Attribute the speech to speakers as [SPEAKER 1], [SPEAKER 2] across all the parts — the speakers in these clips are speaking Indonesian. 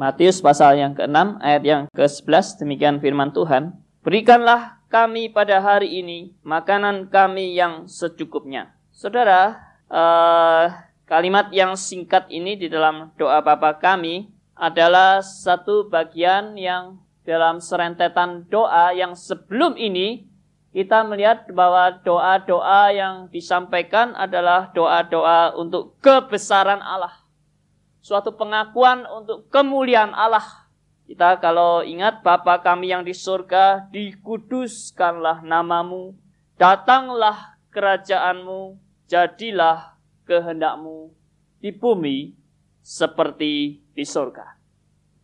[SPEAKER 1] Matius pasal yang ke-6 ayat yang ke-11 demikian firman Tuhan. Berikanlah kami pada hari ini makanan kami yang secukupnya. Saudara, uh, kalimat yang singkat ini di dalam doa Bapa kami adalah satu bagian yang dalam serentetan doa yang sebelum ini kita melihat bahwa doa-doa yang disampaikan adalah doa-doa untuk kebesaran Allah suatu pengakuan untuk kemuliaan Allah. Kita kalau ingat Bapa kami yang di surga, dikuduskanlah namamu, datanglah kerajaanmu, jadilah kehendakmu di bumi seperti di surga.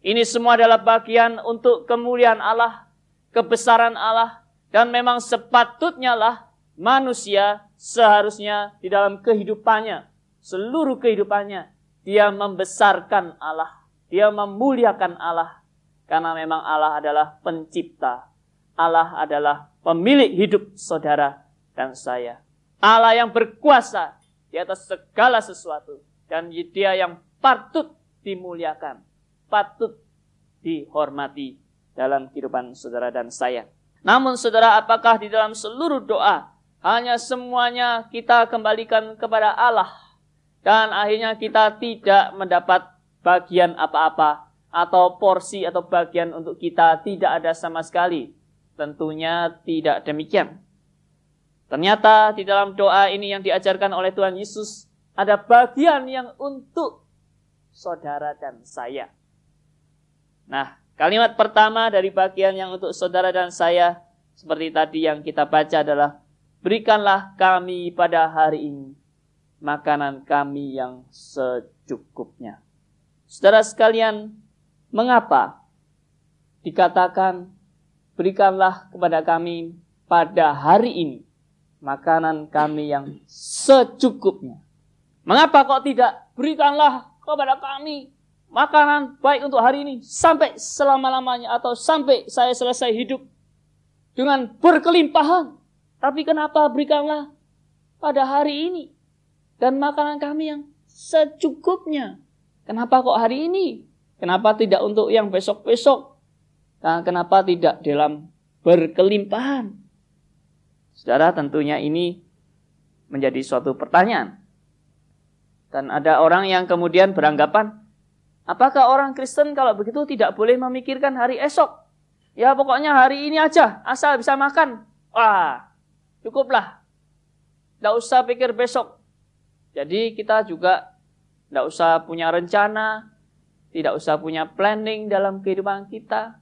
[SPEAKER 1] Ini semua adalah bagian untuk kemuliaan Allah, kebesaran Allah, dan memang sepatutnya lah manusia seharusnya di dalam kehidupannya, seluruh kehidupannya, dia membesarkan Allah. Dia memuliakan Allah. Karena memang Allah adalah pencipta. Allah adalah pemilik hidup saudara dan saya. Allah yang berkuasa di atas segala sesuatu. Dan dia yang patut dimuliakan. Patut dihormati dalam kehidupan saudara dan saya. Namun saudara apakah di dalam seluruh doa hanya semuanya kita kembalikan kepada Allah dan akhirnya kita tidak mendapat bagian apa-apa atau porsi atau bagian untuk kita tidak ada sama sekali. Tentunya tidak demikian. Ternyata di dalam doa ini yang diajarkan oleh Tuhan Yesus ada bagian yang untuk saudara dan saya. Nah, kalimat pertama dari bagian yang untuk saudara dan saya seperti tadi yang kita baca adalah berikanlah kami pada hari ini makanan kami yang secukupnya. Saudara sekalian, mengapa dikatakan berikanlah kepada kami pada hari ini makanan kami yang secukupnya? Mengapa kok tidak berikanlah kepada kami makanan baik untuk hari ini sampai selama-lamanya atau sampai saya selesai hidup dengan berkelimpahan? Tapi kenapa berikanlah pada hari ini? Dan makanan kami yang secukupnya. Kenapa kok hari ini? Kenapa tidak untuk yang besok-besok? Nah, kenapa tidak dalam berkelimpahan? Saudara, tentunya ini menjadi suatu pertanyaan. Dan ada orang yang kemudian beranggapan, apakah orang Kristen kalau begitu tidak boleh memikirkan hari esok? Ya pokoknya hari ini aja, asal bisa makan. Wah, cukuplah. Tidak usah pikir besok. Jadi kita juga tidak usah punya rencana, tidak usah punya planning dalam kehidupan kita.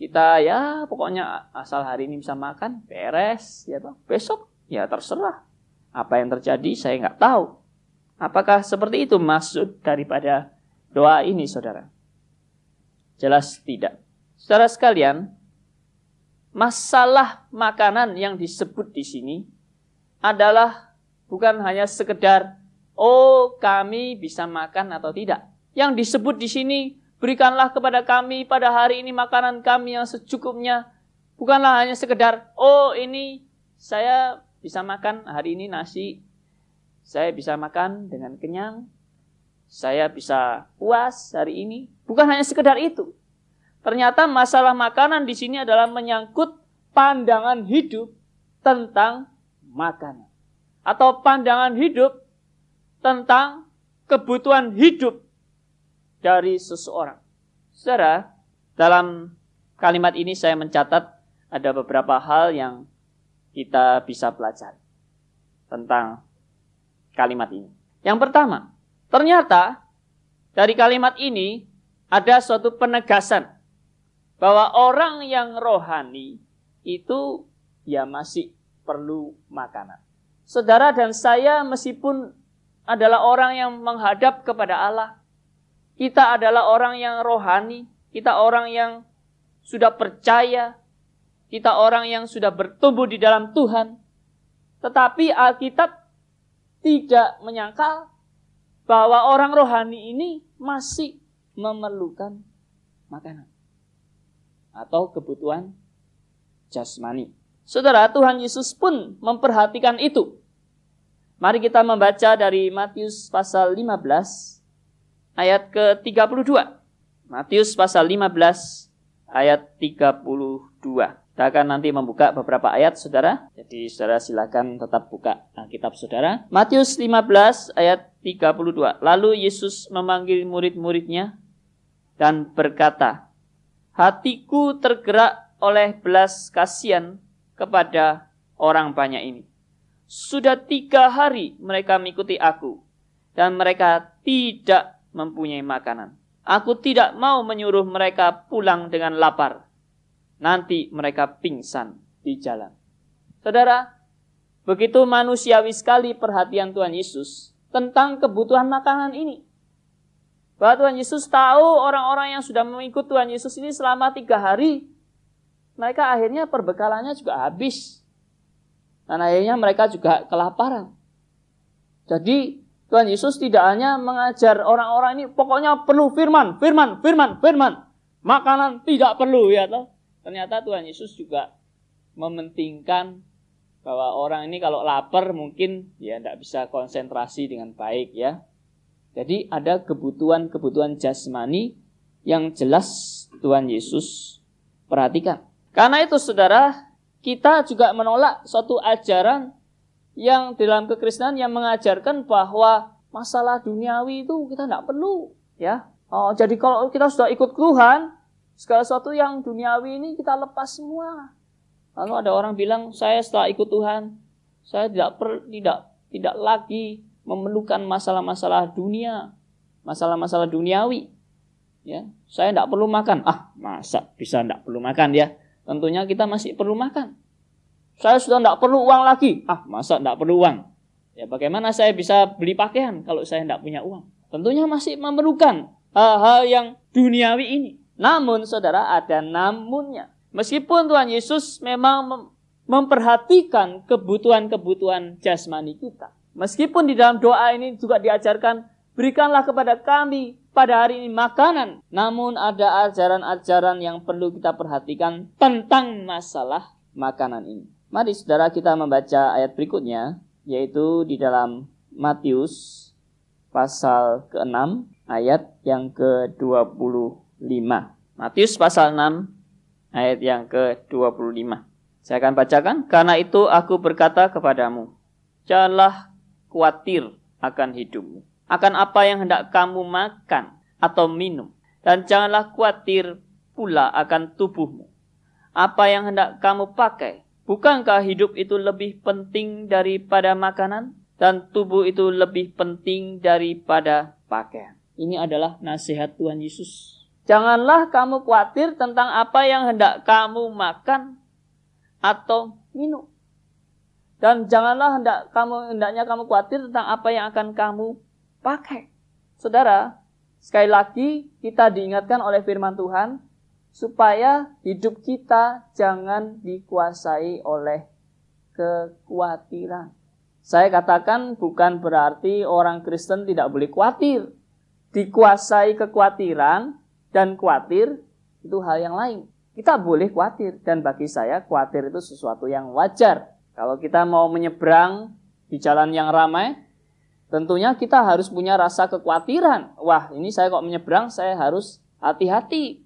[SPEAKER 1] Kita ya pokoknya asal hari ini bisa makan, beres, ya toh. Besok ya terserah. Apa yang terjadi saya nggak tahu. Apakah seperti itu maksud daripada doa ini, saudara? Jelas tidak. Saudara sekalian, masalah makanan yang disebut di sini adalah bukan hanya sekedar oh kami bisa makan atau tidak. Yang disebut di sini, berikanlah kepada kami pada hari ini makanan kami yang secukupnya. Bukanlah hanya sekedar, oh ini saya bisa makan hari ini nasi, saya bisa makan dengan kenyang, saya bisa puas hari ini. Bukan hanya sekedar itu. Ternyata masalah makanan di sini adalah menyangkut pandangan hidup tentang makanan. Atau pandangan hidup tentang kebutuhan hidup dari seseorang. Saudara, dalam kalimat ini saya mencatat ada beberapa hal yang kita bisa pelajari tentang kalimat ini. Yang pertama, ternyata dari kalimat ini ada suatu penegasan bahwa orang yang rohani itu ya masih perlu makanan. Saudara dan saya meskipun adalah orang yang menghadap kepada Allah. Kita adalah orang yang rohani, kita orang yang sudah percaya, kita orang yang sudah bertumbuh di dalam Tuhan. Tetapi Alkitab tidak menyangkal bahwa orang rohani ini masih memerlukan makanan atau kebutuhan jasmani. Saudara, Tuhan Yesus pun memperhatikan itu. Mari kita membaca dari Matius pasal 15 ayat ke-32. Matius pasal 15 ayat 32. Kita akan nanti membuka beberapa ayat, saudara. Jadi saudara silakan tetap buka kitab saudara. Matius 15 ayat 32. Lalu Yesus memanggil murid-muridnya dan berkata, Hatiku tergerak oleh belas kasihan kepada orang banyak ini. Sudah tiga hari mereka mengikuti aku, dan mereka tidak mempunyai makanan. Aku tidak mau menyuruh mereka pulang dengan lapar nanti mereka pingsan di jalan. Saudara, begitu manusiawi sekali perhatian Tuhan Yesus tentang kebutuhan makanan ini. Bahwa Tuhan Yesus tahu orang-orang yang sudah mengikut Tuhan Yesus ini selama tiga hari, mereka akhirnya perbekalannya juga habis. Dan akhirnya mereka juga kelaparan. Jadi Tuhan Yesus tidak hanya mengajar orang-orang ini, pokoknya perlu firman, firman, firman, firman. Makanan tidak perlu ya toh. Ternyata Tuhan Yesus juga mementingkan bahwa orang ini kalau lapar mungkin ya tidak bisa konsentrasi dengan baik ya. Jadi ada kebutuhan-kebutuhan jasmani yang jelas Tuhan Yesus perhatikan. Karena itu saudara, kita juga menolak suatu ajaran yang dalam kekristenan yang mengajarkan bahwa masalah duniawi itu kita tidak perlu ya. Oh, jadi kalau kita sudah ikut Tuhan, Segala sesuatu yang duniawi ini kita lepas semua. Lalu ada orang bilang, saya setelah ikut Tuhan, saya tidak per, tidak tidak lagi memerlukan masalah-masalah dunia, masalah-masalah duniawi. Ya, saya tidak perlu makan. Ah, masa bisa tidak perlu makan ya? Tentunya kita masih perlu makan. Saya sudah tidak perlu uang lagi. Ah, masa tidak perlu uang? Ya, bagaimana saya bisa beli pakaian kalau saya tidak punya uang? Tentunya masih memerlukan hal-hal yang duniawi ini. Namun saudara ada namunnya. Meskipun Tuhan Yesus memang memperhatikan kebutuhan-kebutuhan jasmani kita. Meskipun di dalam doa ini juga diajarkan berikanlah kepada kami pada hari ini makanan. Namun ada ajaran-ajaran yang perlu kita perhatikan tentang masalah makanan ini. Mari saudara kita membaca ayat berikutnya yaitu di dalam Matius pasal ke-6 ayat yang ke-20 Matius pasal 6 ayat yang ke-25. Saya akan bacakan. Karena itu aku berkata kepadamu, janganlah khawatir akan hidupmu. Akan apa yang hendak kamu makan atau minum. Dan janganlah khawatir pula akan tubuhmu. Apa yang hendak kamu pakai. Bukankah hidup itu lebih penting daripada makanan? Dan tubuh itu lebih penting daripada pakaian. Ini adalah nasihat Tuhan Yesus Janganlah kamu khawatir tentang apa yang hendak kamu makan atau minum. Dan janganlah hendak kamu hendaknya kamu khawatir tentang apa yang akan kamu pakai. Saudara, sekali lagi kita diingatkan oleh firman Tuhan supaya hidup kita jangan dikuasai oleh kekhawatiran. Saya katakan bukan berarti orang Kristen tidak boleh khawatir. Dikuasai kekhawatiran dan khawatir itu hal yang lain. Kita boleh khawatir dan bagi saya khawatir itu sesuatu yang wajar. Kalau kita mau menyeberang di jalan yang ramai, tentunya kita harus punya rasa kekhawatiran. Wah, ini saya kok menyeberang, saya harus hati-hati.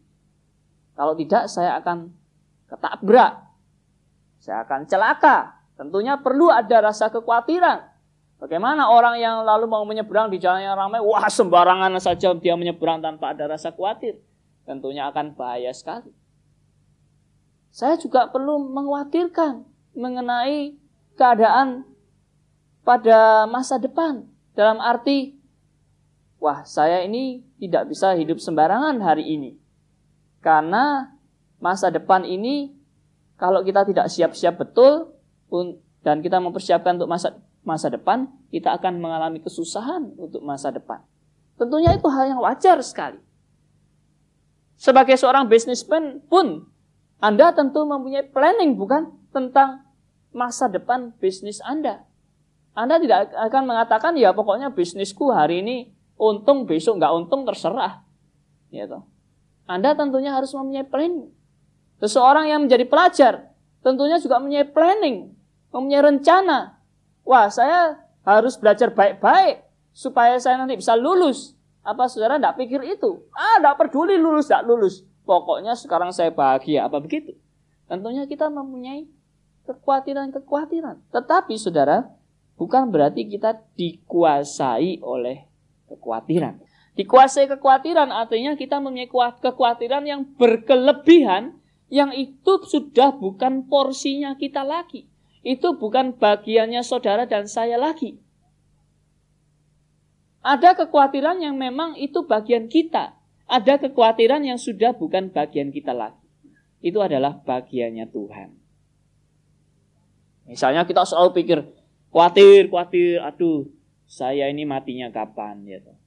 [SPEAKER 1] Kalau tidak, saya akan ketabrak. Saya akan celaka. Tentunya perlu ada rasa kekhawatiran. Bagaimana orang yang lalu mau menyeberang di jalan yang ramai, wah sembarangan saja dia menyeberang tanpa ada rasa khawatir. Tentunya akan bahaya sekali. Saya juga perlu mengkhawatirkan mengenai keadaan pada masa depan. Dalam arti, wah saya ini tidak bisa hidup sembarangan hari ini. Karena masa depan ini, kalau kita tidak siap-siap betul, dan kita mempersiapkan untuk masa masa depan, kita akan mengalami kesusahan untuk masa depan. Tentunya itu hal yang wajar sekali. Sebagai seorang bisnismen pun, Anda tentu mempunyai planning bukan tentang masa depan bisnis Anda. Anda tidak akan mengatakan ya pokoknya bisnisku hari ini untung besok nggak untung terserah. Toh. Anda tentunya harus mempunyai planning. Seseorang yang menjadi pelajar tentunya juga mempunyai planning, mempunyai rencana Wah, saya harus belajar baik-baik supaya saya nanti bisa lulus. Apa saudara tidak pikir itu? Ah, tidak peduli lulus, tidak lulus. Pokoknya sekarang saya bahagia. Apa begitu? Tentunya kita mempunyai kekhawatiran-kekhawatiran. Tetapi saudara, bukan berarti kita dikuasai oleh kekhawatiran. Dikuasai kekhawatiran artinya kita mempunyai kekhawatiran yang berkelebihan yang itu sudah bukan porsinya kita lagi. Itu bukan bagiannya saudara dan saya lagi. Ada kekhawatiran yang memang itu bagian kita. Ada kekhawatiran yang sudah bukan bagian kita lagi. Itu adalah bagiannya Tuhan. Misalnya kita selalu pikir, khawatir, khawatir, aduh, saya ini matinya kapan, ya toh.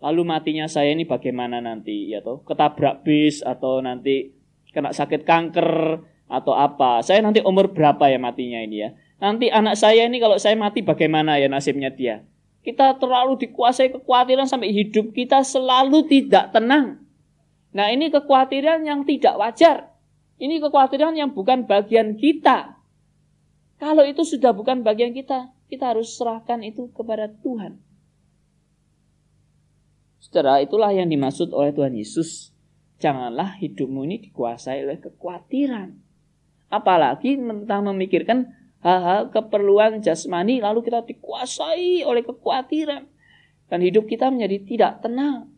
[SPEAKER 1] Lalu matinya saya ini bagaimana nanti ya toh? Ketabrak bis atau nanti kena sakit kanker atau apa. Saya nanti umur berapa ya matinya ini ya. Nanti anak saya ini kalau saya mati bagaimana ya nasibnya dia. Kita terlalu dikuasai kekhawatiran sampai hidup kita selalu tidak tenang. Nah ini kekhawatiran yang tidak wajar. Ini kekhawatiran yang bukan bagian kita. Kalau itu sudah bukan bagian kita, kita harus serahkan itu kepada Tuhan. Saudara, itulah yang dimaksud oleh Tuhan Yesus. Janganlah hidupmu ini dikuasai oleh kekhawatiran. Apalagi tentang memikirkan hal-hal keperluan jasmani lalu kita dikuasai oleh kekhawatiran. Dan hidup kita menjadi tidak tenang.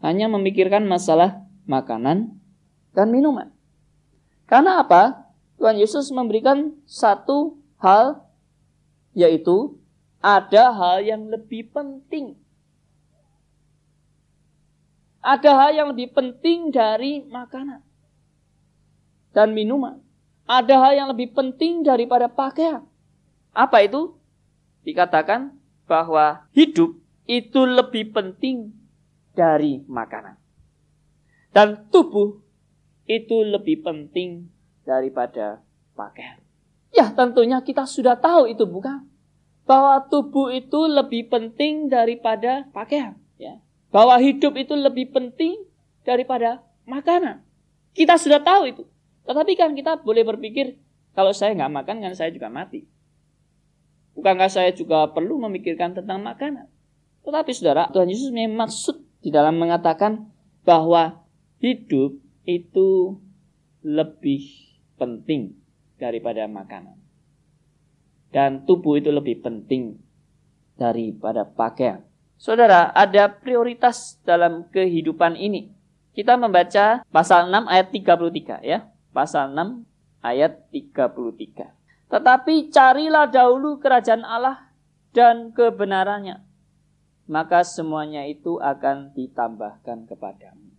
[SPEAKER 1] Hanya memikirkan masalah makanan dan minuman. Karena apa? Tuhan Yesus memberikan satu hal yaitu ada hal yang lebih penting ada hal yang lebih penting dari makanan dan minuman. Ada hal yang lebih penting daripada pakaian. Apa itu? Dikatakan bahwa hidup itu lebih penting dari makanan. Dan tubuh itu lebih penting daripada pakaian. Ya tentunya kita sudah tahu itu bukan. Bahwa tubuh itu lebih penting daripada pakaian. Ya bahwa hidup itu lebih penting daripada makanan. Kita sudah tahu itu. Tetapi kan kita boleh berpikir, kalau saya nggak makan kan saya juga mati. Bukankah saya juga perlu memikirkan tentang makanan? Tetapi saudara, Tuhan Yesus memang maksud di dalam mengatakan bahwa hidup itu lebih penting daripada makanan. Dan tubuh itu lebih penting daripada pakaian. Saudara, ada prioritas dalam kehidupan ini. Kita membaca pasal 6 ayat 33 ya. Pasal 6 ayat 33. Tetapi carilah dahulu kerajaan Allah dan kebenarannya. Maka semuanya itu akan ditambahkan kepadamu.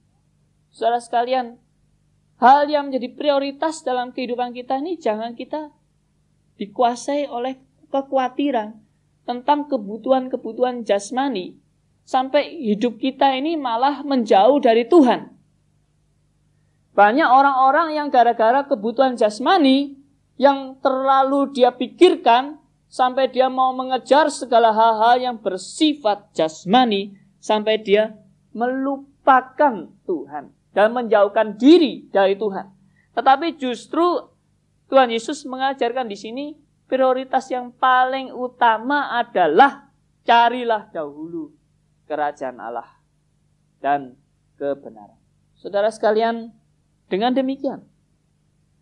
[SPEAKER 1] Saudara sekalian, hal yang menjadi prioritas dalam kehidupan kita ini jangan kita dikuasai oleh kekhawatiran, tentang kebutuhan-kebutuhan jasmani sampai hidup kita ini malah menjauh dari Tuhan. Banyak orang-orang yang gara-gara kebutuhan jasmani yang terlalu dia pikirkan sampai dia mau mengejar segala hal-hal yang bersifat jasmani sampai dia melupakan Tuhan dan menjauhkan diri dari Tuhan. Tetapi justru Tuhan Yesus mengajarkan di sini prioritas yang paling utama adalah carilah dahulu kerajaan Allah dan kebenaran. Saudara sekalian, dengan demikian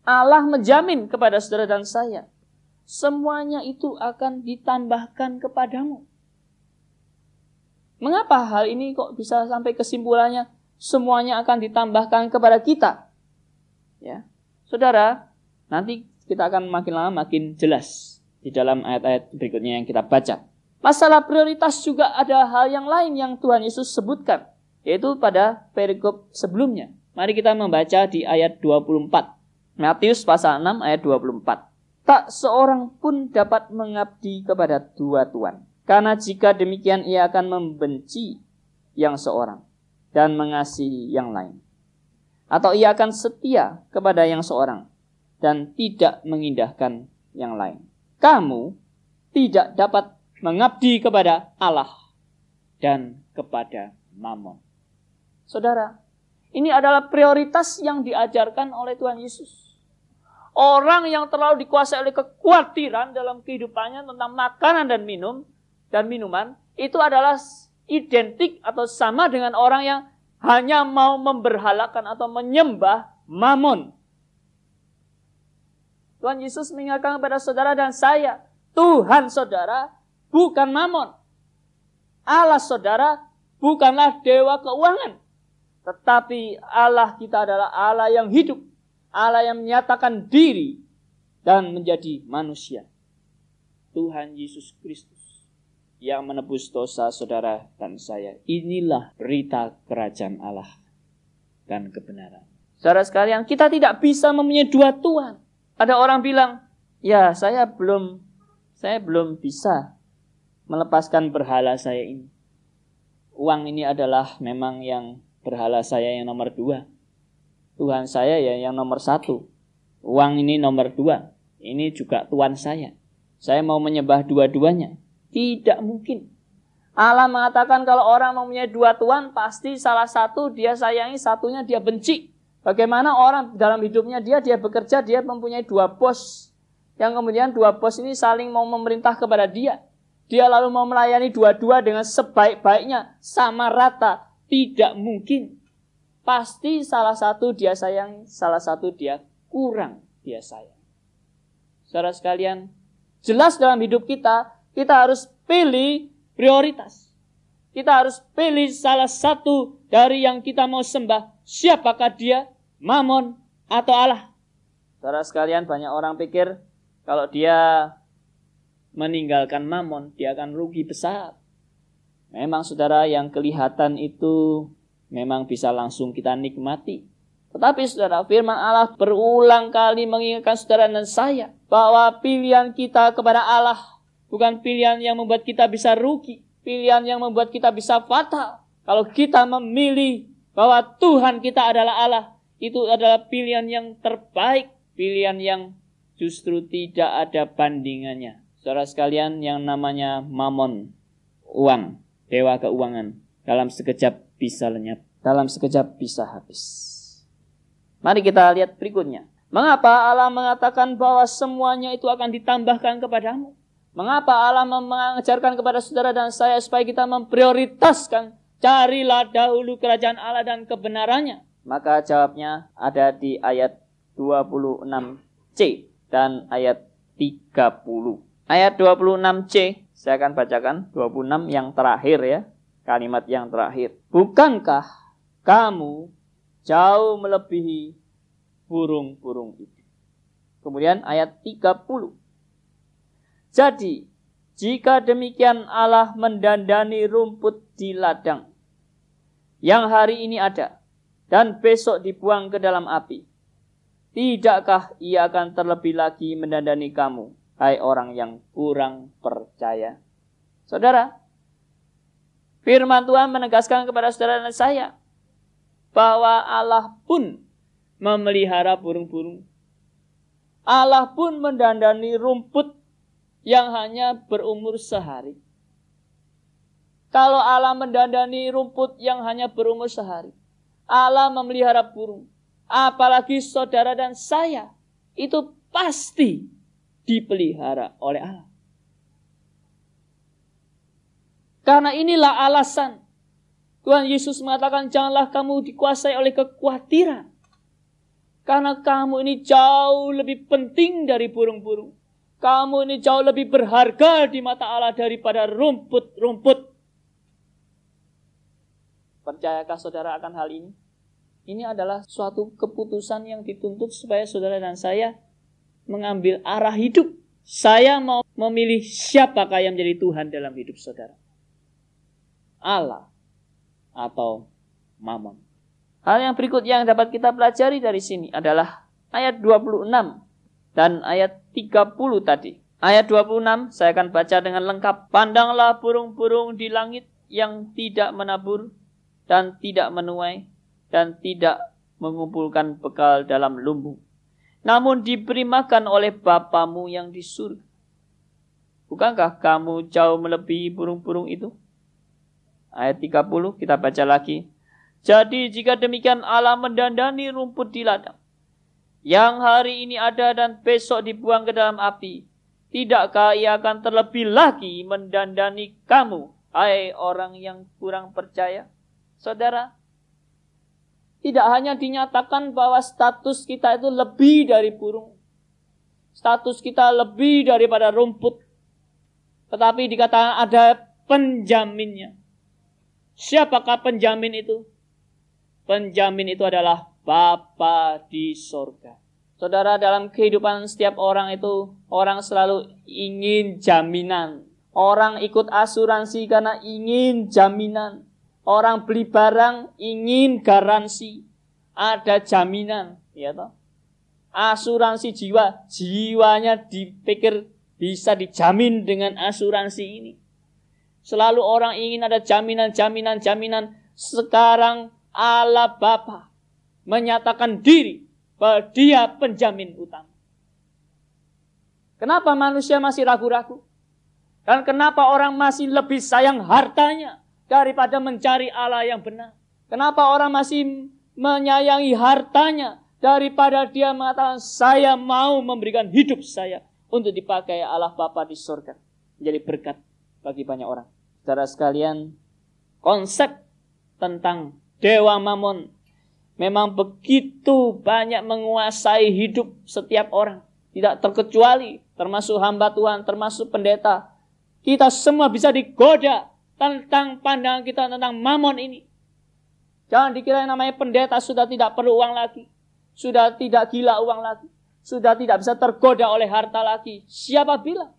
[SPEAKER 1] Allah menjamin kepada saudara dan saya semuanya itu akan ditambahkan kepadamu. Mengapa hal ini kok bisa sampai kesimpulannya semuanya akan ditambahkan kepada kita? Ya. Saudara, nanti kita akan makin lama makin jelas di dalam ayat-ayat berikutnya yang kita baca. Masalah prioritas juga ada hal yang lain yang Tuhan Yesus sebutkan, yaitu pada perikop sebelumnya. Mari kita membaca di ayat 24. Matius pasal 6 ayat 24. Tak seorang pun dapat mengabdi kepada dua tuan. Karena jika demikian ia akan membenci yang seorang dan mengasihi yang lain. Atau ia akan setia kepada yang seorang dan tidak mengindahkan yang lain. Kamu tidak dapat mengabdi kepada Allah dan kepada Mammon. Saudara, ini adalah prioritas yang diajarkan oleh Tuhan Yesus. Orang yang terlalu dikuasai oleh kekhawatiran dalam kehidupannya tentang makanan dan minum dan minuman, itu adalah identik atau sama dengan orang yang hanya mau memberhalakan atau menyembah mamon. Tuhan Yesus mengingatkan kepada saudara dan saya, Tuhan saudara bukan mamon. Allah saudara bukanlah dewa keuangan. Tetapi Allah kita adalah Allah yang hidup. Allah yang menyatakan diri dan menjadi manusia. Tuhan Yesus Kristus yang menebus dosa saudara dan saya. Inilah berita kerajaan Allah dan kebenaran. Saudara sekalian, kita tidak bisa mempunyai dua Tuhan. Ada orang bilang, ya saya belum saya belum bisa melepaskan berhala saya ini. Uang ini adalah memang yang berhala saya yang nomor dua. Tuhan saya ya yang nomor satu. Uang ini nomor dua. Ini juga Tuhan saya. Saya mau menyembah dua-duanya. Tidak mungkin. Allah mengatakan kalau orang mempunyai dua Tuhan, pasti salah satu dia sayangi, satunya dia benci. Bagaimana orang dalam hidupnya dia, dia bekerja, dia mempunyai dua bos. Yang kemudian dua bos ini saling mau memerintah kepada dia. Dia lalu mau melayani dua-dua dengan sebaik-baiknya, sama rata. Tidak mungkin. Pasti salah satu dia sayang, salah satu dia kurang dia sayang. Saudara sekalian, jelas dalam hidup kita, kita harus pilih prioritas. Kita harus pilih salah satu dari yang kita mau sembah. Siapakah dia? Mamon atau Allah? Saudara sekalian, banyak orang pikir kalau dia meninggalkan mamon, dia akan rugi besar. Memang saudara yang kelihatan itu memang bisa langsung kita nikmati. Tetapi saudara, firman Allah berulang kali mengingatkan saudara dan saya bahwa pilihan kita kepada Allah bukan pilihan yang membuat kita bisa rugi, pilihan yang membuat kita bisa fatal. Kalau kita memilih bahwa Tuhan kita adalah Allah, itu adalah pilihan yang terbaik, pilihan yang justru tidak ada bandingannya. Saudara sekalian yang namanya mamon, uang, dewa keuangan, dalam sekejap bisa lenyap, dalam sekejap bisa habis. Mari kita lihat berikutnya. Mengapa Allah mengatakan bahwa semuanya itu akan ditambahkan kepadamu? Mengapa Allah mengajarkan kepada saudara dan saya supaya kita memprioritaskan carilah dahulu kerajaan Allah dan kebenarannya? Maka jawabnya ada di ayat 26c dan ayat 30. Ayat 26c saya akan bacakan 26 yang terakhir ya kalimat yang terakhir. Bukankah kamu jauh melebihi burung-burung itu? Kemudian ayat 30. Jadi, jika demikian Allah mendandani rumput di ladang yang hari ini ada dan besok dibuang ke dalam api, tidakkah ia akan terlebih lagi mendandani kamu, hai orang yang kurang percaya? Saudara, Firman Tuhan menegaskan kepada saudara dan saya bahwa Allah pun memelihara burung-burung. Allah pun mendandani rumput yang hanya berumur sehari. Kalau Allah mendandani rumput yang hanya berumur sehari, Allah memelihara burung. Apalagi saudara dan saya, itu pasti dipelihara oleh Allah. Karena inilah alasan Tuhan Yesus mengatakan janganlah kamu dikuasai oleh kekhawatiran. Karena kamu ini jauh lebih penting dari burung-burung. Kamu ini jauh lebih berharga di mata Allah daripada rumput-rumput. Percayakah saudara akan hal ini? Ini adalah suatu keputusan yang dituntut supaya saudara dan saya mengambil arah hidup. Saya mau memilih siapakah yang menjadi Tuhan dalam hidup saudara. Allah atau Mammon. Hal yang berikut yang dapat kita pelajari dari sini adalah ayat 26 dan ayat 30 tadi. Ayat 26 saya akan baca dengan lengkap. Pandanglah burung-burung di langit yang tidak menabur dan tidak menuai dan tidak mengumpulkan bekal dalam lumbung. Namun diberi makan oleh Bapamu yang di surga. Bukankah kamu jauh melebihi burung-burung itu? Ayat 30 kita baca lagi. Jadi jika demikian Allah mendandani rumput di ladang. Yang hari ini ada dan besok dibuang ke dalam api. Tidakkah ia akan terlebih lagi mendandani kamu, Hai orang yang kurang percaya, saudara, tidak hanya dinyatakan bahwa status kita itu lebih dari burung, status kita lebih daripada rumput, tetapi dikatakan ada penjaminnya. Siapakah penjamin itu? Penjamin itu adalah Bapa di sorga. Saudara, dalam kehidupan setiap orang itu, orang selalu ingin jaminan. Orang ikut asuransi karena ingin jaminan. Orang beli barang ingin garansi. Ada jaminan, ya toh? Asuransi jiwa, jiwanya dipikir bisa dijamin dengan asuransi ini. Selalu orang ingin ada jaminan, jaminan, jaminan. Sekarang Allah Bapa menyatakan diri bahwa dia penjamin utama. Kenapa manusia masih ragu-ragu? Dan kenapa orang masih lebih sayang hartanya daripada mencari Allah yang benar? Kenapa orang masih menyayangi hartanya daripada dia mengatakan saya mau memberikan hidup saya untuk dipakai Allah Bapa di surga. Menjadi berkat bagi banyak orang. Saudara sekalian, konsep tentang Dewa Mamon memang begitu banyak menguasai hidup setiap orang. Tidak terkecuali, termasuk hamba Tuhan, termasuk pendeta. Kita semua bisa digoda tentang pandangan kita tentang mamon ini. Jangan dikira yang namanya pendeta sudah tidak perlu uang lagi. Sudah tidak gila uang lagi. Sudah tidak bisa tergoda oleh harta lagi. Siapa bilang?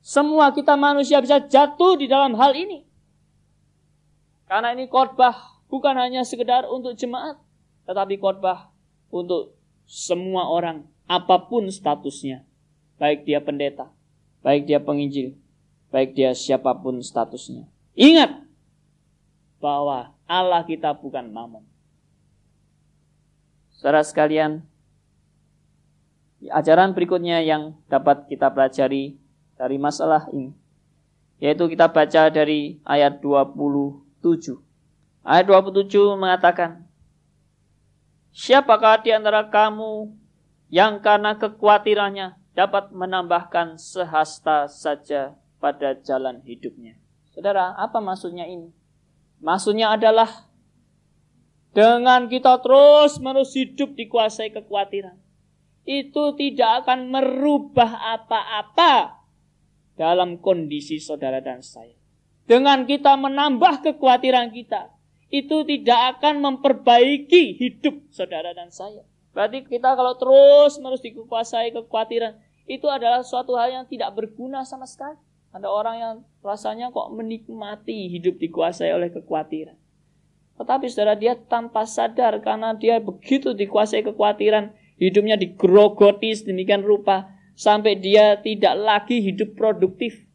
[SPEAKER 1] Semua kita manusia bisa jatuh di dalam hal ini. Karena ini khotbah bukan hanya sekedar untuk jemaat, tetapi khotbah untuk semua orang, apa pun statusnya. Baik dia pendeta, baik dia penginjil, baik dia siapa pun statusnya. Ingat bahwa Allah kita bukan mamon. Saudara sekalian, ajaran berikutnya yang dapat kita pelajari dari masalah ini, yaitu kita baca dari ayat 20 7. Ayat 27 mengatakan, Siapakah di antara kamu yang karena kekhawatirannya dapat menambahkan sehasta saja pada jalan hidupnya? Saudara, apa maksudnya ini? Maksudnya adalah dengan kita terus menerus hidup dikuasai kekhawatiran. Itu tidak akan merubah apa-apa dalam kondisi saudara dan saya dengan kita menambah kekhawatiran kita, itu tidak akan memperbaiki hidup saudara dan saya. Berarti kita kalau terus menerus dikuasai kekhawatiran, itu adalah suatu hal yang tidak berguna sama sekali. Ada orang yang rasanya kok menikmati hidup dikuasai oleh kekhawatiran. Tetapi saudara dia tanpa sadar karena dia begitu dikuasai kekhawatiran, hidupnya digrogoti sedemikian rupa sampai dia tidak lagi hidup produktif.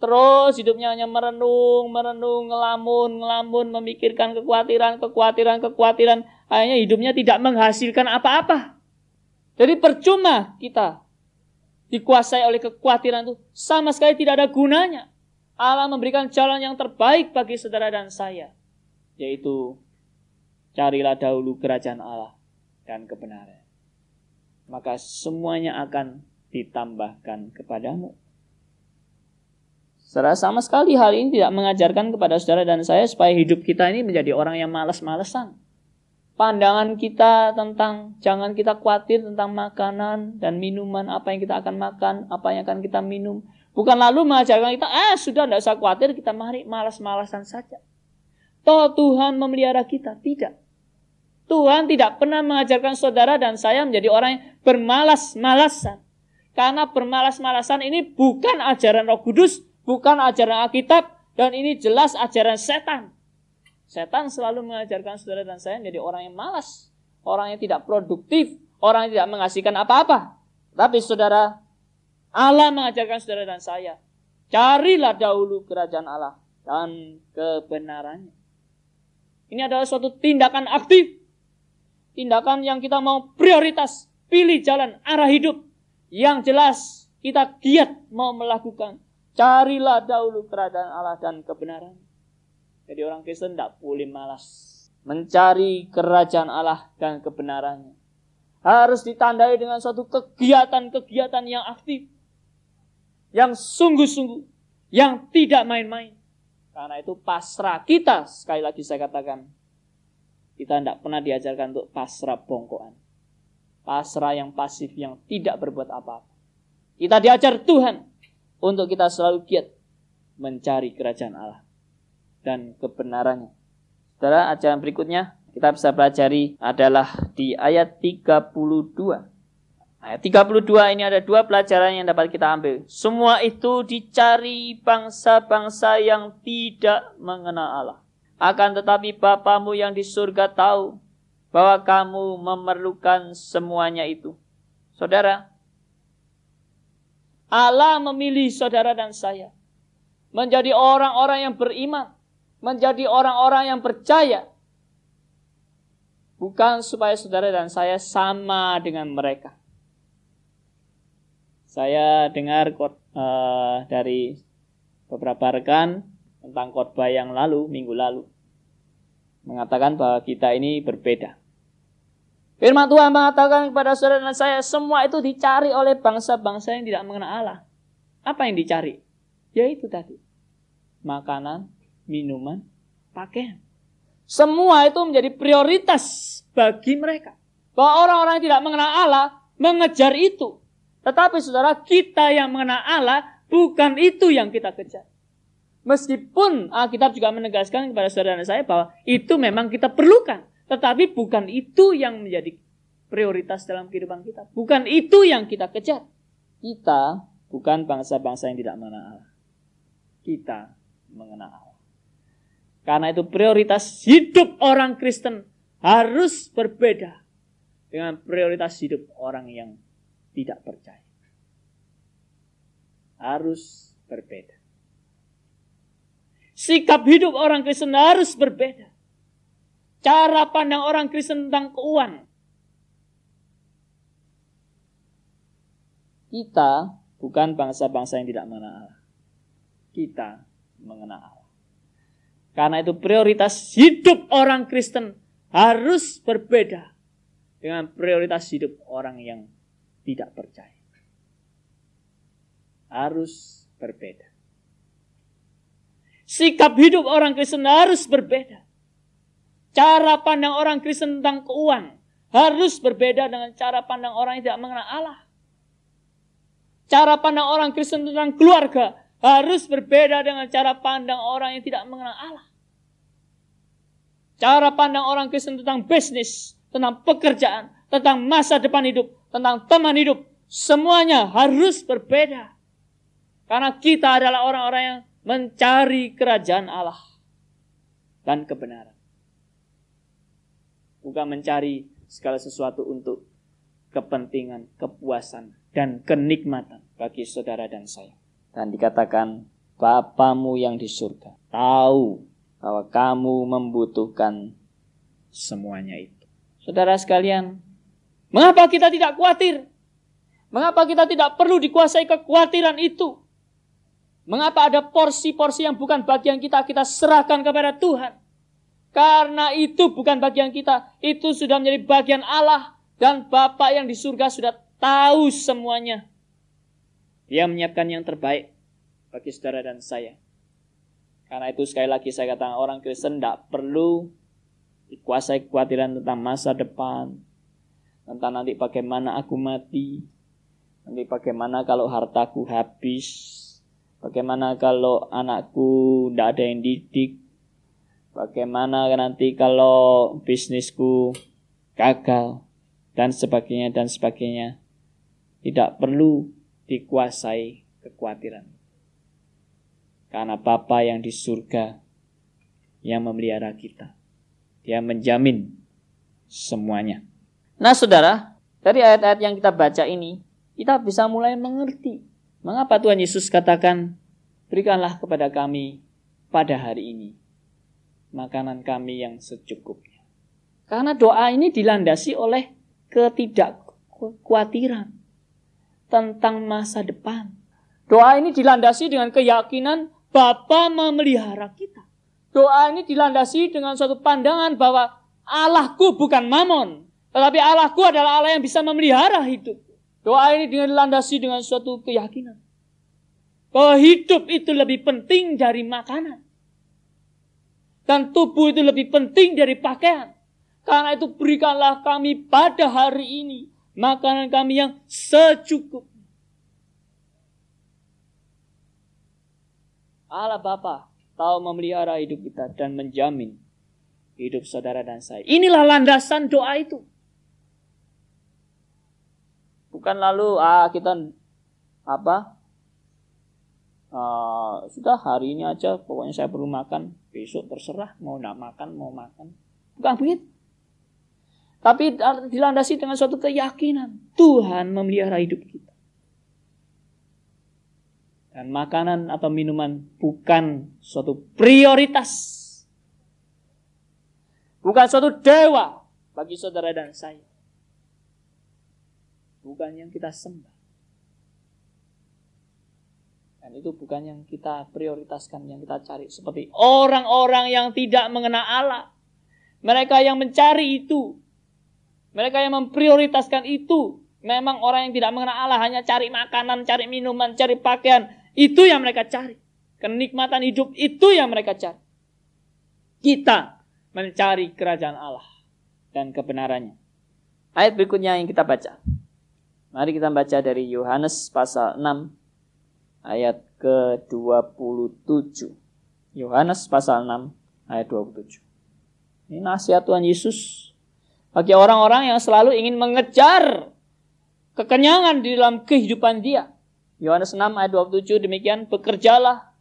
[SPEAKER 1] Terus hidupnya hanya merenung, merenung, ngelamun, ngelamun, memikirkan kekhawatiran, kekhawatiran, kekhawatiran. Akhirnya hidupnya tidak menghasilkan apa-apa. Jadi percuma kita dikuasai oleh kekhawatiran itu sama sekali tidak ada gunanya. Allah memberikan jalan yang terbaik bagi saudara dan saya. Yaitu carilah dahulu kerajaan Allah dan kebenaran. Maka semuanya akan ditambahkan kepadamu. Saudara sama sekali hal ini tidak mengajarkan kepada saudara dan saya supaya hidup kita ini menjadi orang yang malas-malesan. Pandangan kita tentang jangan kita khawatir tentang makanan dan minuman apa yang kita akan makan, apa yang akan kita minum. Bukan lalu mengajarkan kita, ah sudah tidak usah khawatir, kita mari malas-malasan saja. Toh Tuhan memelihara kita, tidak. Tuhan tidak pernah mengajarkan saudara dan saya menjadi orang yang bermalas-malasan. Karena bermalas-malasan ini bukan ajaran roh kudus, bukan ajaran Alkitab dan ini jelas ajaran setan. Setan selalu mengajarkan saudara dan saya menjadi orang yang malas, orang yang tidak produktif, orang yang tidak menghasilkan apa-apa. Tapi saudara, Allah mengajarkan saudara dan saya, carilah dahulu kerajaan Allah dan kebenarannya. Ini adalah suatu tindakan aktif. Tindakan yang kita mau prioritas. Pilih jalan arah hidup. Yang jelas kita giat mau melakukan. Carilah dahulu kerajaan Allah dan kebenaran. Jadi orang Kristen tidak boleh malas. Mencari kerajaan Allah dan kebenarannya. Harus ditandai dengan suatu kegiatan-kegiatan yang aktif. Yang sungguh-sungguh. yang tidak main-main. Karena itu pasrah kita, sekali lagi saya katakan, kita tidak pernah diajarkan untuk pasrah bongkoan. Pasrah yang pasif, yang tidak berbuat apa-apa. Kita diajar Tuhan untuk kita selalu giat mencari kerajaan Allah dan kebenarannya. Saudara, ajaran berikutnya kita bisa pelajari adalah di ayat 32. Ayat 32 ini ada dua pelajaran yang dapat kita ambil. Semua itu dicari bangsa-bangsa yang tidak mengenal Allah. Akan tetapi Bapamu yang di surga tahu bahwa kamu memerlukan semuanya itu. Saudara, Allah memilih saudara dan saya menjadi orang-orang yang beriman, menjadi orang-orang yang percaya. Bukan supaya saudara dan saya sama dengan mereka saya dengar uh, dari beberapa rekan tentang khotbah yang lalu, minggu lalu, mengatakan bahwa kita ini berbeda. Firman Tuhan mengatakan kepada saudara dan saya, semua itu dicari oleh bangsa-bangsa yang tidak mengenal Allah. Apa yang dicari? Yaitu tadi, makanan, minuman, pakaian. Semua itu menjadi prioritas bagi mereka. Bahwa orang-orang yang tidak mengenal Allah mengejar itu. Tetapi saudara, kita yang mengenal Allah, bukan itu yang kita kejar. Meskipun Alkitab juga menegaskan kepada saudara saya bahwa itu memang kita perlukan. Tetapi bukan itu yang menjadi prioritas dalam kehidupan kita. Bukan itu yang kita kejar. Kita bukan bangsa-bangsa yang tidak mengenal Allah. Kita mengenal Allah. Karena itu prioritas hidup orang Kristen harus berbeda dengan prioritas hidup orang yang tidak percaya. Harus berbeda. Sikap hidup orang Kristen harus berbeda. Cara pandang orang Kristen tentang keuangan. Kita bukan bangsa-bangsa yang tidak mengenal Allah. Kita mengenal Allah. Karena itu prioritas hidup orang Kristen harus berbeda dengan prioritas hidup orang yang tidak percaya. Harus berbeda. Sikap hidup orang Kristen harus berbeda. Cara pandang orang Kristen tentang keuangan harus berbeda dengan cara pandang orang yang tidak mengenal Allah. Cara pandang orang Kristen tentang keluarga harus berbeda dengan cara pandang orang yang tidak mengenal Allah. Cara pandang orang Kristen tentang bisnis, tentang pekerjaan, tentang masa depan hidup tentang teman hidup, semuanya harus berbeda. Karena kita adalah orang-orang yang mencari kerajaan Allah dan kebenaran. Bukan mencari segala sesuatu untuk kepentingan, kepuasan, dan kenikmatan bagi saudara dan saya. Dan dikatakan, Bapamu yang di surga tahu bahwa kamu membutuhkan semuanya itu. Saudara sekalian, Mengapa kita tidak khawatir? Mengapa kita tidak perlu dikuasai kekhawatiran itu? Mengapa ada porsi-porsi yang bukan bagian kita, kita serahkan kepada Tuhan? Karena itu bukan bagian kita, itu sudah menjadi bagian Allah. Dan Bapa yang di surga sudah tahu semuanya. Dia menyiapkan yang terbaik bagi saudara dan saya. Karena itu sekali lagi saya katakan orang Kristen tidak perlu dikuasai kekhawatiran tentang masa depan, tentang nanti bagaimana aku mati, nanti bagaimana kalau hartaku habis, bagaimana kalau anakku tidak ada yang didik, bagaimana nanti kalau bisnisku gagal, dan sebagainya, dan sebagainya. Tidak perlu dikuasai kekhawatiran. Karena Bapa yang di surga yang memelihara kita. Dia menjamin semuanya. Nah saudara, dari ayat-ayat yang kita baca ini, kita bisa mulai mengerti mengapa Tuhan Yesus katakan, berikanlah kepada kami pada hari ini makanan kami yang secukupnya. Karena doa ini dilandasi oleh ketidakkhawatiran tentang masa depan. Doa ini dilandasi dengan keyakinan Bapa memelihara kita. Doa ini dilandasi dengan suatu pandangan bahwa Allahku bukan mamon, tetapi Allahku adalah Allah yang bisa memelihara hidup. Doa ini dilandasi dengan suatu keyakinan. Bahwa hidup itu lebih penting dari makanan. Dan tubuh itu lebih penting dari pakaian. Karena itu berikanlah kami pada hari ini makanan kami yang secukup. Allah Bapa tahu memelihara hidup kita dan menjamin hidup saudara dan saya. Inilah landasan doa itu. Bukan lalu ah kita apa? Uh, sudah hari ini aja pokoknya saya perlu makan besok terserah mau nak makan mau makan. Bukan begitu. Tapi dilandasi dengan suatu keyakinan. Tuhan memelihara hidup kita. Dan makanan atau minuman bukan suatu prioritas. Bukan suatu dewa bagi saudara dan saya. Bukan yang kita sembah. Dan itu bukan yang kita prioritaskan, yang kita cari. Seperti orang-orang yang tidak mengenal Allah. Mereka yang mencari itu. Mereka yang memprioritaskan itu. Memang orang yang tidak mengenal Allah hanya cari makanan, cari minuman, cari pakaian. Itu yang mereka cari. Kenikmatan hidup itu yang mereka cari. Kita mencari kerajaan Allah dan kebenarannya. Ayat berikutnya yang kita baca. Mari kita baca dari Yohanes pasal 6 ayat ke-27. Yohanes pasal 6 ayat 27. Ini nasihat Tuhan Yesus bagi orang-orang yang selalu ingin mengejar kekenyangan di dalam kehidupan dia. Yohanes 6 ayat 27 demikian, bekerjalah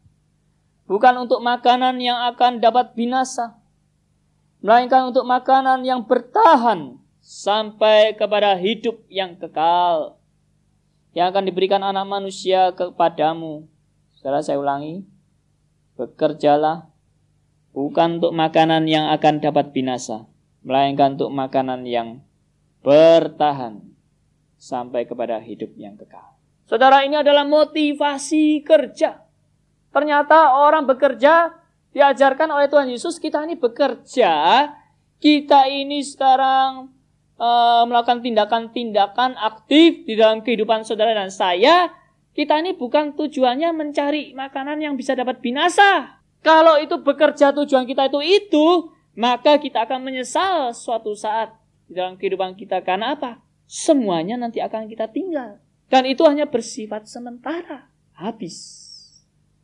[SPEAKER 1] bukan untuk makanan yang akan dapat binasa, melainkan untuk makanan yang bertahan sampai kepada hidup yang kekal yang akan diberikan anak manusia kepadamu. Saudara saya ulangi, bekerjalah bukan untuk makanan yang akan dapat binasa, melainkan untuk makanan yang bertahan sampai kepada hidup yang kekal. Saudara ini adalah motivasi kerja. Ternyata orang bekerja diajarkan oleh Tuhan Yesus kita ini bekerja, kita ini sekarang uh, melakukan tindakan-tindakan aktif di dalam kehidupan saudara dan saya, kita ini bukan tujuannya mencari makanan yang bisa dapat binasa. Kalau itu bekerja tujuan kita itu itu, maka kita akan menyesal suatu saat di dalam kehidupan kita. Karena apa? Semuanya nanti akan kita tinggal. Dan itu hanya bersifat sementara. Habis.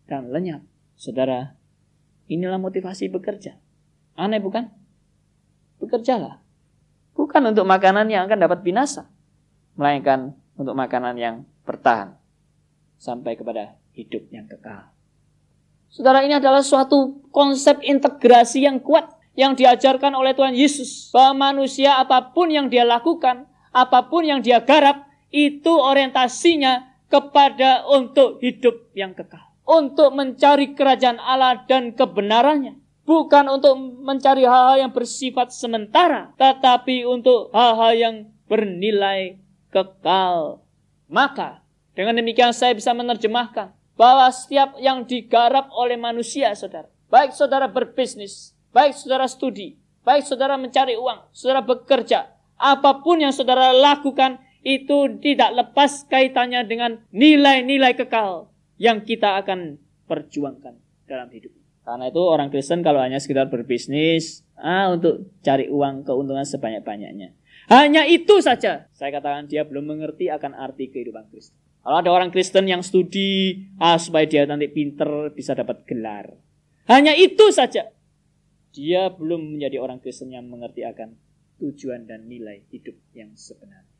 [SPEAKER 1] Dan lenyap. Saudara, inilah motivasi bekerja. Aneh bukan? Bekerjalah Bukan untuk makanan yang akan dapat binasa. Melainkan untuk makanan yang bertahan. Sampai kepada hidup yang kekal. Saudara ini adalah suatu konsep integrasi yang kuat. Yang diajarkan oleh Tuhan Yesus. Bahwa manusia apa pun yang dia lakukan. Apa pun yang dia garap. Itu orientasinya kepada untuk hidup yang kekal. Untuk mencari kerajaan Allah dan kebenarannya bukan untuk mencari hal-hal yang bersifat sementara, tetapi untuk hal-hal yang bernilai kekal. Maka, dengan demikian saya bisa menerjemahkan bahwa setiap yang digarap oleh manusia, saudara, baik saudara berbisnis, baik saudara studi, baik saudara mencari uang, saudara bekerja, apa pun yang saudara lakukan itu tidak lepas kaitannya dengan nilai-nilai kekal yang kita akan perjuangkan dalam hidup. Karena itu orang Kristen kalau hanya sekedar berbisnis, ah untuk cari uang keuntungan sebanyak-banyaknya. Hanya itu saja. Saya katakan dia belum mengerti akan arti kehidupan Kristen. Kalau ada orang Kristen yang studi, ah supaya dia nanti pinter bisa dapat gelar. Hanya itu saja. Dia belum menjadi orang Kristen yang mengerti akan tujuan dan nilai hidup yang sebenarnya.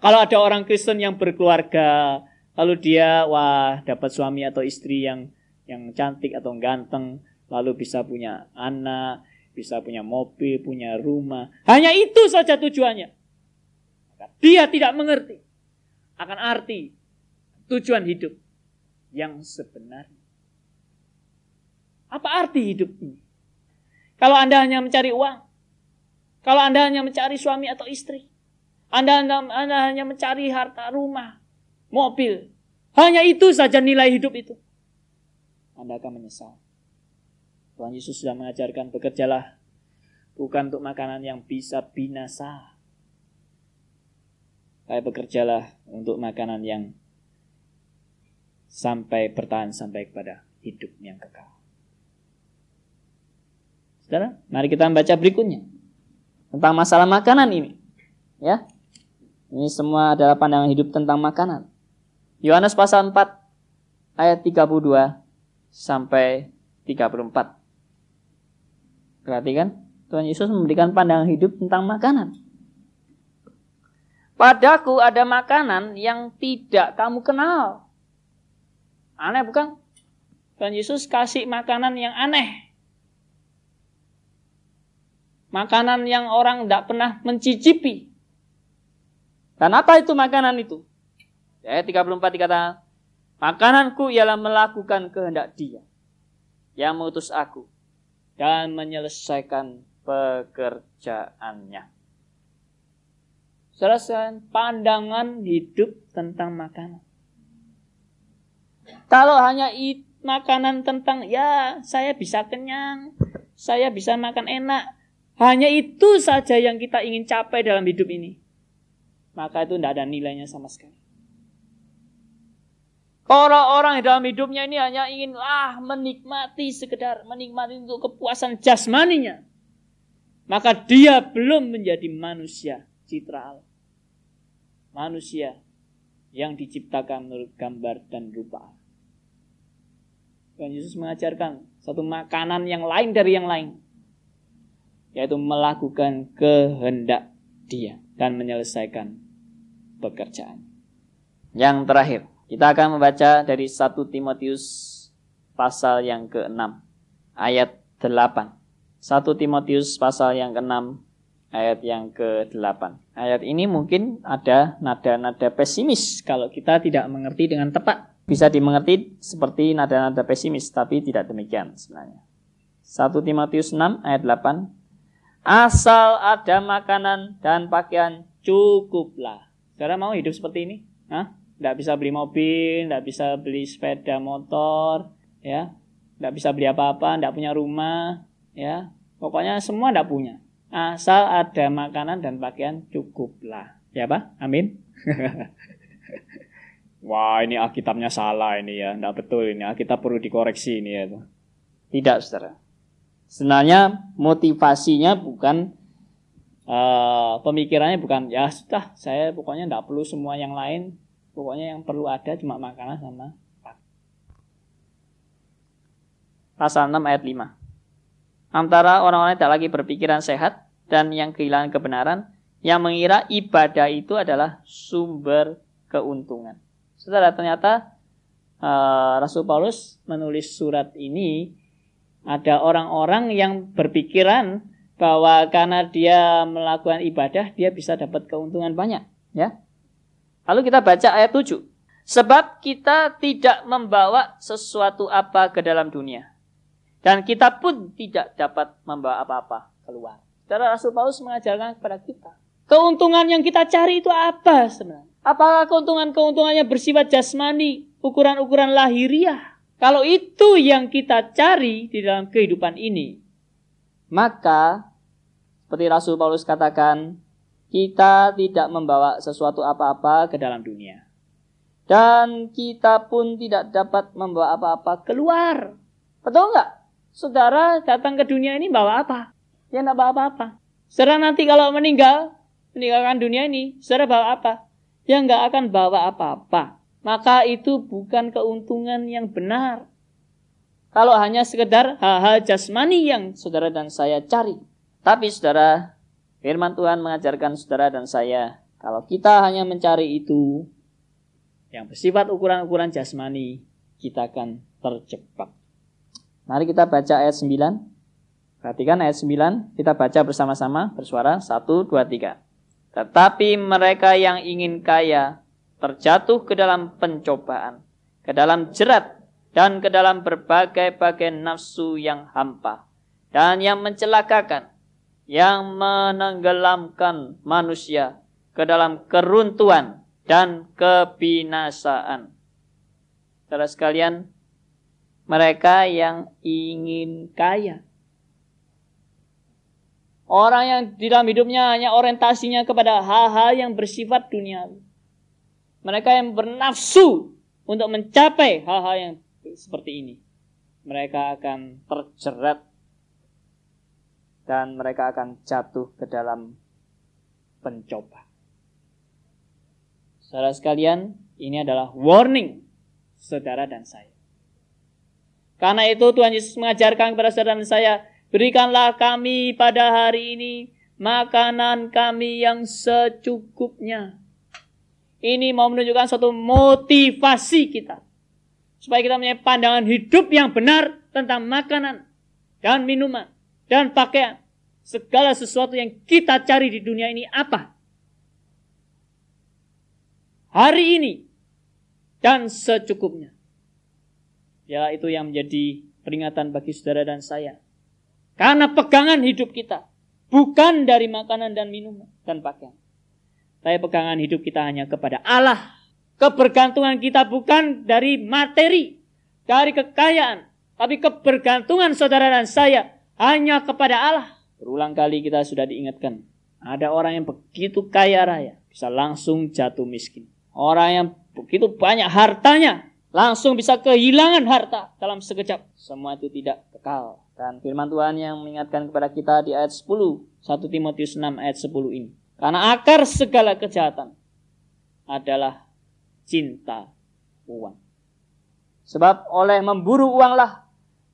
[SPEAKER 1] Kalau ada orang Kristen yang berkeluarga, lalu dia wah dapat suami atau istri yang yang cantik atau ganteng, lalu bisa punya anak, bisa punya mobil, punya rumah. Hanya itu saja tujuannya. Dia tidak mengerti akan arti tujuan hidup yang sebenarnya. Apa arti hidup ini? Kalau Anda hanya mencari uang, kalau Anda hanya mencari suami atau istri, Anda, anda, anda hanya mencari harta rumah, mobil, hanya itu saja nilai hidup itu. Anda akan menyesal. Tuhan Yesus sudah mengajarkan bekerjalah bukan untuk makanan yang bisa binasa. Tapi bekerjalah untuk makanan yang sampai bertahan sampai kepada hidup yang kekal. Saudara, mari kita membaca berikutnya tentang masalah makanan ini. Ya. Ini semua adalah pandangan hidup tentang makanan. Yohanes pasal 4 ayat 32 sampai 34. Perhatikan, Tuhan Yesus memberikan pandangan hidup tentang makanan. Padaku ada makanan yang tidak kamu kenal. Aneh bukan? Tuhan Yesus kasih makanan yang aneh. Makanan yang orang tidak pernah mencicipi. Dan apa itu makanan itu? Ayat 34 dikatakan, Makananku ialah melakukan kehendak dia yang mengutus aku dan menyelesaikan pekerjaannya. Selesai pandangan hidup tentang makanan. Kalau hanya makanan tentang ya saya bisa kenyang, saya bisa makan enak, hanya itu saja yang kita ingin capai dalam hidup ini. Maka itu tidak ada nilainya sama sekali. Orang-orang yang dalam hidupnya ini hanya ingin ah menikmati sekedar menikmati untuk kepuasan jasmaninya. Maka dia belum menjadi manusia citra Allah. Manusia yang diciptakan menurut gambar dan rupa Dan Yesus mengajarkan satu makanan yang lain dari yang lain. Yaitu melakukan kehendak dia dan menyelesaikan pekerjaan. Yang terakhir, kita akan membaca dari 1 Timotius pasal yang ke-6 ayat 8. 1 Timotius pasal yang ke-6 ayat yang ke-8. Ayat ini mungkin ada nada-nada pesimis kalau kita tidak mengerti dengan tepat. Bisa dimengerti seperti nada-nada pesimis, tapi tidak demikian sebenarnya. 1 Timotius 6 ayat 8. Asal ada makanan dan pakaian cukuplah. Saudara mau hidup seperti ini? Hah? Tidak bisa beli mobil, tidak bisa beli sepeda motor, ya, tidak bisa beli apa-apa, tidak punya rumah, ya, pokoknya semua tidak punya. Asal ada makanan dan pakaian cukuplah, ya pak, amin. Wah ini Alkitabnya salah ini ya, tidak betul ini Alkitab perlu dikoreksi ini ya. Tidak saudara. Sebenarnya motivasinya bukan uh, pemikirannya bukan ya sudah saya pokoknya tidak perlu semua yang lain Pokoknya yang perlu ada cuma makanan sama Pasal 6 ayat 5. Antara orang-orang yang tak lagi berpikiran sehat dan yang kehilangan kebenaran, yang mengira ibadah itu adalah sumber keuntungan. Saudara, ternyata uh, Rasul Paulus menulis surat ini ada orang-orang yang berpikiran bahwa karena dia melakukan ibadah dia bisa dapat keuntungan banyak, ya. Lalu kita baca ayat 7. Sebab kita tidak membawa sesuatu apa ke dalam dunia. Dan kita pun tidak dapat membawa apa-apa keluar. Saudara Rasul Paulus mengajarkan kepada kita. Keuntungan yang kita cari itu apa sebenarnya? Apakah keuntungan-keuntungannya bersifat jasmani, ukuran-ukuran lahiriah? Kalau itu yang kita cari di dalam kehidupan ini, maka seperti Rasul Paulus katakan, kita tidak membawa sesuatu apa-apa ke dalam dunia. Dan kita pun tidak dapat membawa apa-apa keluar. Betul nggak? Saudara datang ke dunia ini bawa apa? Ya nggak bawa apa-apa. Saudara nanti kalau meninggal, meninggalkan dunia ini, saudara bawa apa? Ya nggak akan bawa apa-apa. Maka itu bukan keuntungan yang benar. Kalau hanya sekedar hal-hal jasmani yang saudara dan saya cari. Tapi saudara, Firman Tuhan mengajarkan saudara dan saya, kalau kita hanya mencari itu yang bersifat ukuran-ukuran jasmani, kita akan terjebak. Mari kita baca ayat 9. Perhatikan ayat 9, kita baca bersama-sama bersuara 1 2 3. Tetapi mereka yang ingin kaya terjatuh ke dalam pencobaan, ke dalam jerat dan ke dalam berbagai-bagai nafsu yang hampa dan yang mencelakakan yang menenggelamkan manusia ke dalam keruntuhan dan kebinasaan. Saudara sekalian, mereka yang ingin kaya. Orang yang di dalam hidupnya hanya orientasinya kepada hal-hal yang bersifat dunia. Mereka yang bernafsu untuk mencapai hal-hal yang seperti ini, mereka akan terjerat dan mereka akan jatuh ke dalam pencoba. Saudara sekalian, ini adalah warning saudara dan saya. Karena itu Tuhan Yesus mengajarkan kepada saudara dan saya, berikanlah kami pada hari ini makanan kami yang secukupnya. Ini mau menunjukkan suatu motivasi kita. Supaya kita punya pandangan hidup yang benar tentang makanan dan minuman dan pakaian. Segala sesuatu yang kita cari di dunia ini apa? Hari ini dan secukupnya. Ya itu yang menjadi peringatan bagi saudara dan saya. Karena pegangan hidup kita bukan dari makanan dan minuman dan pakaian. Tapi pegangan hidup kita hanya kepada Allah. Kebergantungan kita bukan dari materi, dari kekayaan, tapi kebergantungan saudara dan saya hanya kepada Allah. Berulang kali kita sudah diingatkan. Ada orang yang begitu kaya raya. Bisa langsung jatuh miskin. Orang yang begitu banyak hartanya. Langsung bisa kehilangan harta dalam sekejap. Semua itu tidak kekal. Dan firman Tuhan yang mengingatkan kepada kita di ayat 10. 1 Timotius 6 ayat 10 ini. Karena akar segala kejahatan adalah cinta uang. Sebab oleh memburu uanglah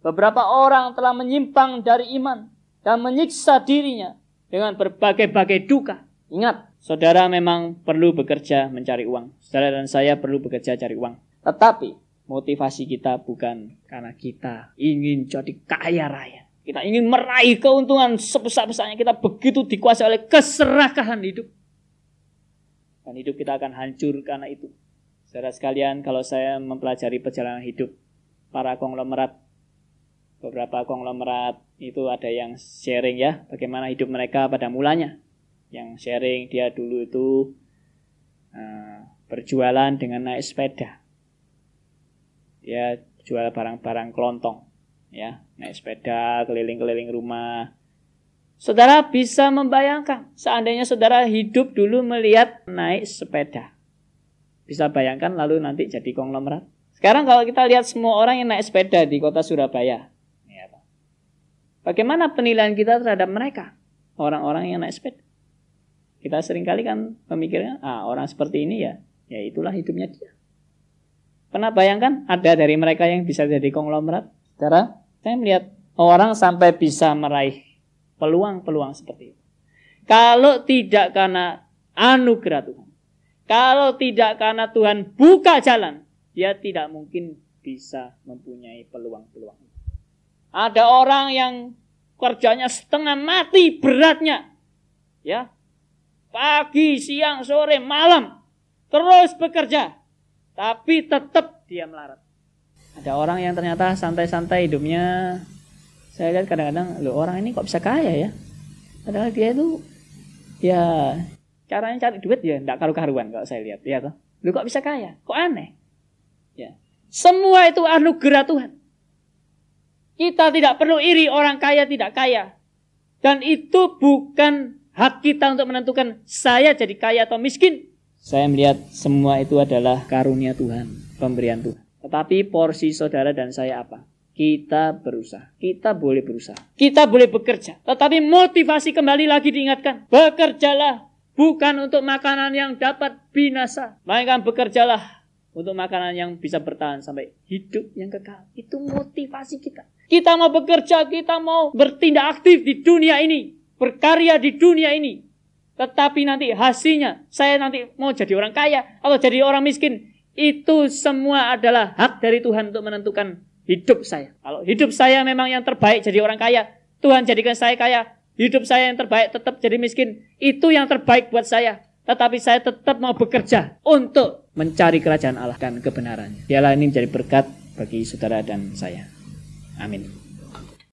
[SPEAKER 1] Beberapa orang telah menyimpang dari iman dan menyiksa dirinya dengan berbagai-bagai duka. Ingat, saudara memang perlu bekerja mencari uang. Saudara dan saya perlu bekerja cari uang. Tetapi motivasi kita bukan karena kita ingin jadi kaya raya. Kita ingin meraih keuntungan sebesar-besarnya. Kita begitu dikuasai oleh keserakahan hidup. Dan hidup kita akan hancur karena itu. Saudara sekalian, kalau saya mempelajari perjalanan hidup para konglomerat beberapa konglomerat itu ada yang sharing ya bagaimana hidup mereka pada mulanya. Yang sharing dia dulu itu uh, berjualan dengan naik sepeda. Dia jual barang-barang kelontong ya, naik sepeda keliling-keliling rumah. Saudara bisa membayangkan seandainya saudara hidup dulu melihat naik sepeda. Bisa bayangkan lalu nanti jadi konglomerat. Sekarang kalau kita lihat semua orang yang naik sepeda di kota Surabaya, Bagaimana penilaian kita terhadap mereka? Orang-orang yang naik sepeda. Kita sering kali kan memikirnya, ah orang seperti ini ya, ya itulah hidupnya dia. Pernah bayangkan ada dari mereka yang bisa jadi konglomerat? Cara saya melihat orang sampai bisa meraih peluang-peluang seperti itu. Kalau tidak karena anugerah Tuhan, kalau tidak karena Tuhan buka jalan, dia tidak mungkin bisa mempunyai peluang-peluang. Ada orang yang kerjanya setengah mati beratnya. Ya. Pagi, siang, sore, malam. Terus bekerja. Tapi tetap dia melarat. Ada orang yang ternyata santai-santai hidupnya. Saya lihat kadang-kadang, lo orang ini kok bisa kaya ya? Padahal dia itu ya caranya cari duit ya enggak karu-karuan kalau saya lihat ya toh. Lu kok bisa kaya? Kok aneh? Ya. Semua itu anugerah Tuhan. Kita tidak perlu iri orang kaya tidak kaya. Dan itu bukan hak kita untuk menentukan saya jadi kaya atau miskin. Saya melihat semua itu adalah karunia Tuhan, pemberian Tuhan. Tetapi porsi saudara dan saya apa? Kita berusaha. Kita boleh berusaha. Kita boleh bekerja. Tetapi motivasi kembali lagi diingatkan. Bekerjalah bukan untuk makanan yang dapat binasa. Melainkan bekerjalah untuk makanan yang bisa bertahan sampai hidup yang kekal. Itu motivasi kita. Kita mau bekerja, kita mau bertindak aktif di dunia ini, berkarya di dunia ini. Tetapi nanti hasilnya, saya nanti mau jadi orang kaya atau jadi orang miskin. Itu semua adalah hak dari Tuhan untuk menentukan hidup saya. Kalau hidup saya memang yang terbaik jadi orang kaya, Tuhan jadikan saya kaya. Hidup saya yang terbaik tetap jadi miskin. Itu yang terbaik buat saya. Tetapi saya tetap mau bekerja untuk mencari kerajaan Allah dan kebenarannya. Biarlah ini menjadi berkat bagi saudara dan saya. Amin.